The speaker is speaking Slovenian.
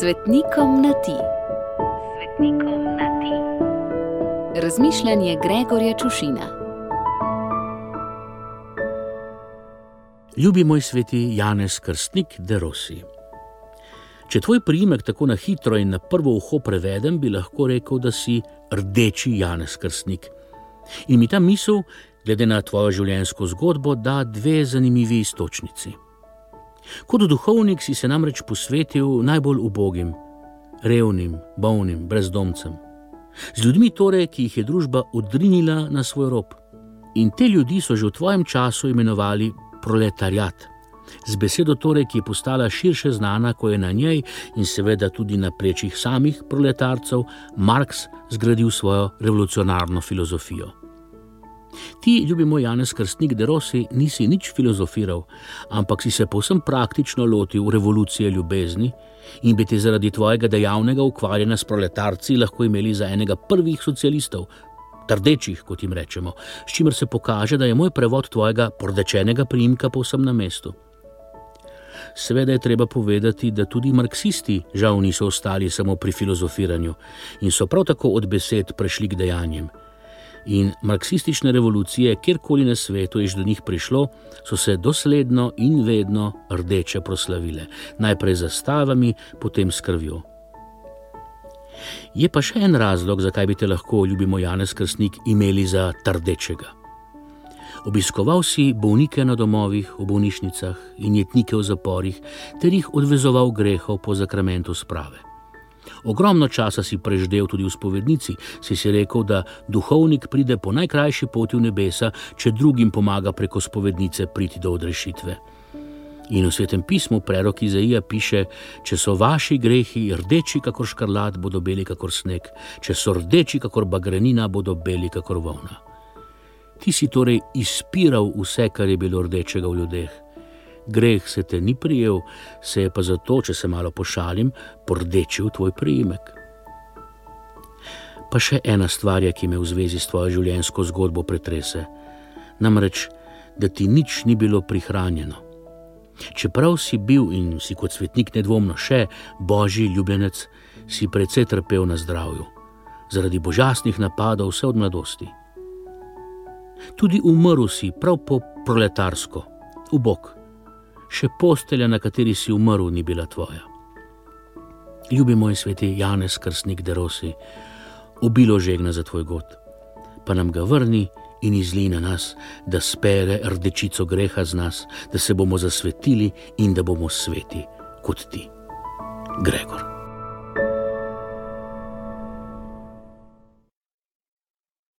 Svetnikom na ti. Svetnikom na ti. Razmišljanje Gregorja Čušina. Ljubi moj sveti Janez Krstnik de Rossi. Če tvoj priimek tako na hitro in na prvo uho prevedem, bi lahko rekel, da si rdeči Janez Krstnik. In mi ta misel, glede na tvojo življenjsko zgodbo, da dve zanimivi istočnici. Kot duhovnik si se namreč posvetil najbolj ubogim, revnim, bolnim, brezdomcem. Z ljudmi, torej, ki jih je družba odrinila na svoj rob. In te ljudi so že v tvojem času imenovali proletariat. Z besedo, torej, ki je postala širše znana, ko je na njej in seveda tudi na plečih samih proletarcev Marx zgradil svojo revolucionarno filozofijo. Ti, ljubi moj Janez Krstnik de Rossi, nisi nič filozofiral, ampak si se povsem praktično lotil revolucije ljubezni in bi te zaradi tvojega dejavnega ukvarjanja s proletarci lahko imeli za enega prvih socialistov, trdečih, kot jim rečemo, s čimer se pokaže, da je moj prevod tvojega pordečenega priimka povsem na mestu. Seveda je treba povedati, da tudi marksisti žal niso ostali samo pri filozofiranju in so prav tako od besed prešli k dejanjem. In marksistične revolucije, kjerkoli na svetu je do njih prišlo, so se dosledno in vedno rdeče proslavile, najprej z zastavami, potem s krvjo. Je pa še en razlog, zakaj bi te lahko, ljubimo Janez Krstnik, imeli za trdečega. Obiskoval si bolnike na domovih, v bolnišnicah in jetnike v zaporih, ter jih odvezoval grehov po zakramentu sprave. Ogromno časa si preždel tudi v spovednici, si si rekel, da duhovnik pride po najkrajši poti v nebesa, če drugim pomaga preko spovednice priti do odrešitve. In v svetem pismu prerok Izaija piše: Če so vaši grehi rdeči, kakor škrlat, bodo beli, kakor sneg, če so rdeči, kakor bagrenina, bodo beli, kakor volna. Ti si torej izpiral vse, kar je bilo rdečega v ljudeh. Greh se te ni prijel, se je pa zato, če se malo pošalim, pordečil tvoj priimek. Pa še ena stvar je, ki me v zvezi s tvojo življenjsko zgodbo pretrese. Namreč, da ti nič ni bilo prihranjeno. Čeprav si bil in si kot svetnik nedvomno še božji ljubljenec, si precej trpel na zdravju, zaradi božasnih napadov vse od mladosti. Tudi umrl si prav po proletarsko, v bok. Še postelja, na kateri si umrl, ni bila tvoja. Ljubi moj sveti Janez Krstnik de Rossi, obilo žegna za tvoj god, pa nam ga vrni in izli na nas, da spere rdečico greha z nas, da se bomo zasvetili in da bomo sveti kot ti, Gregor.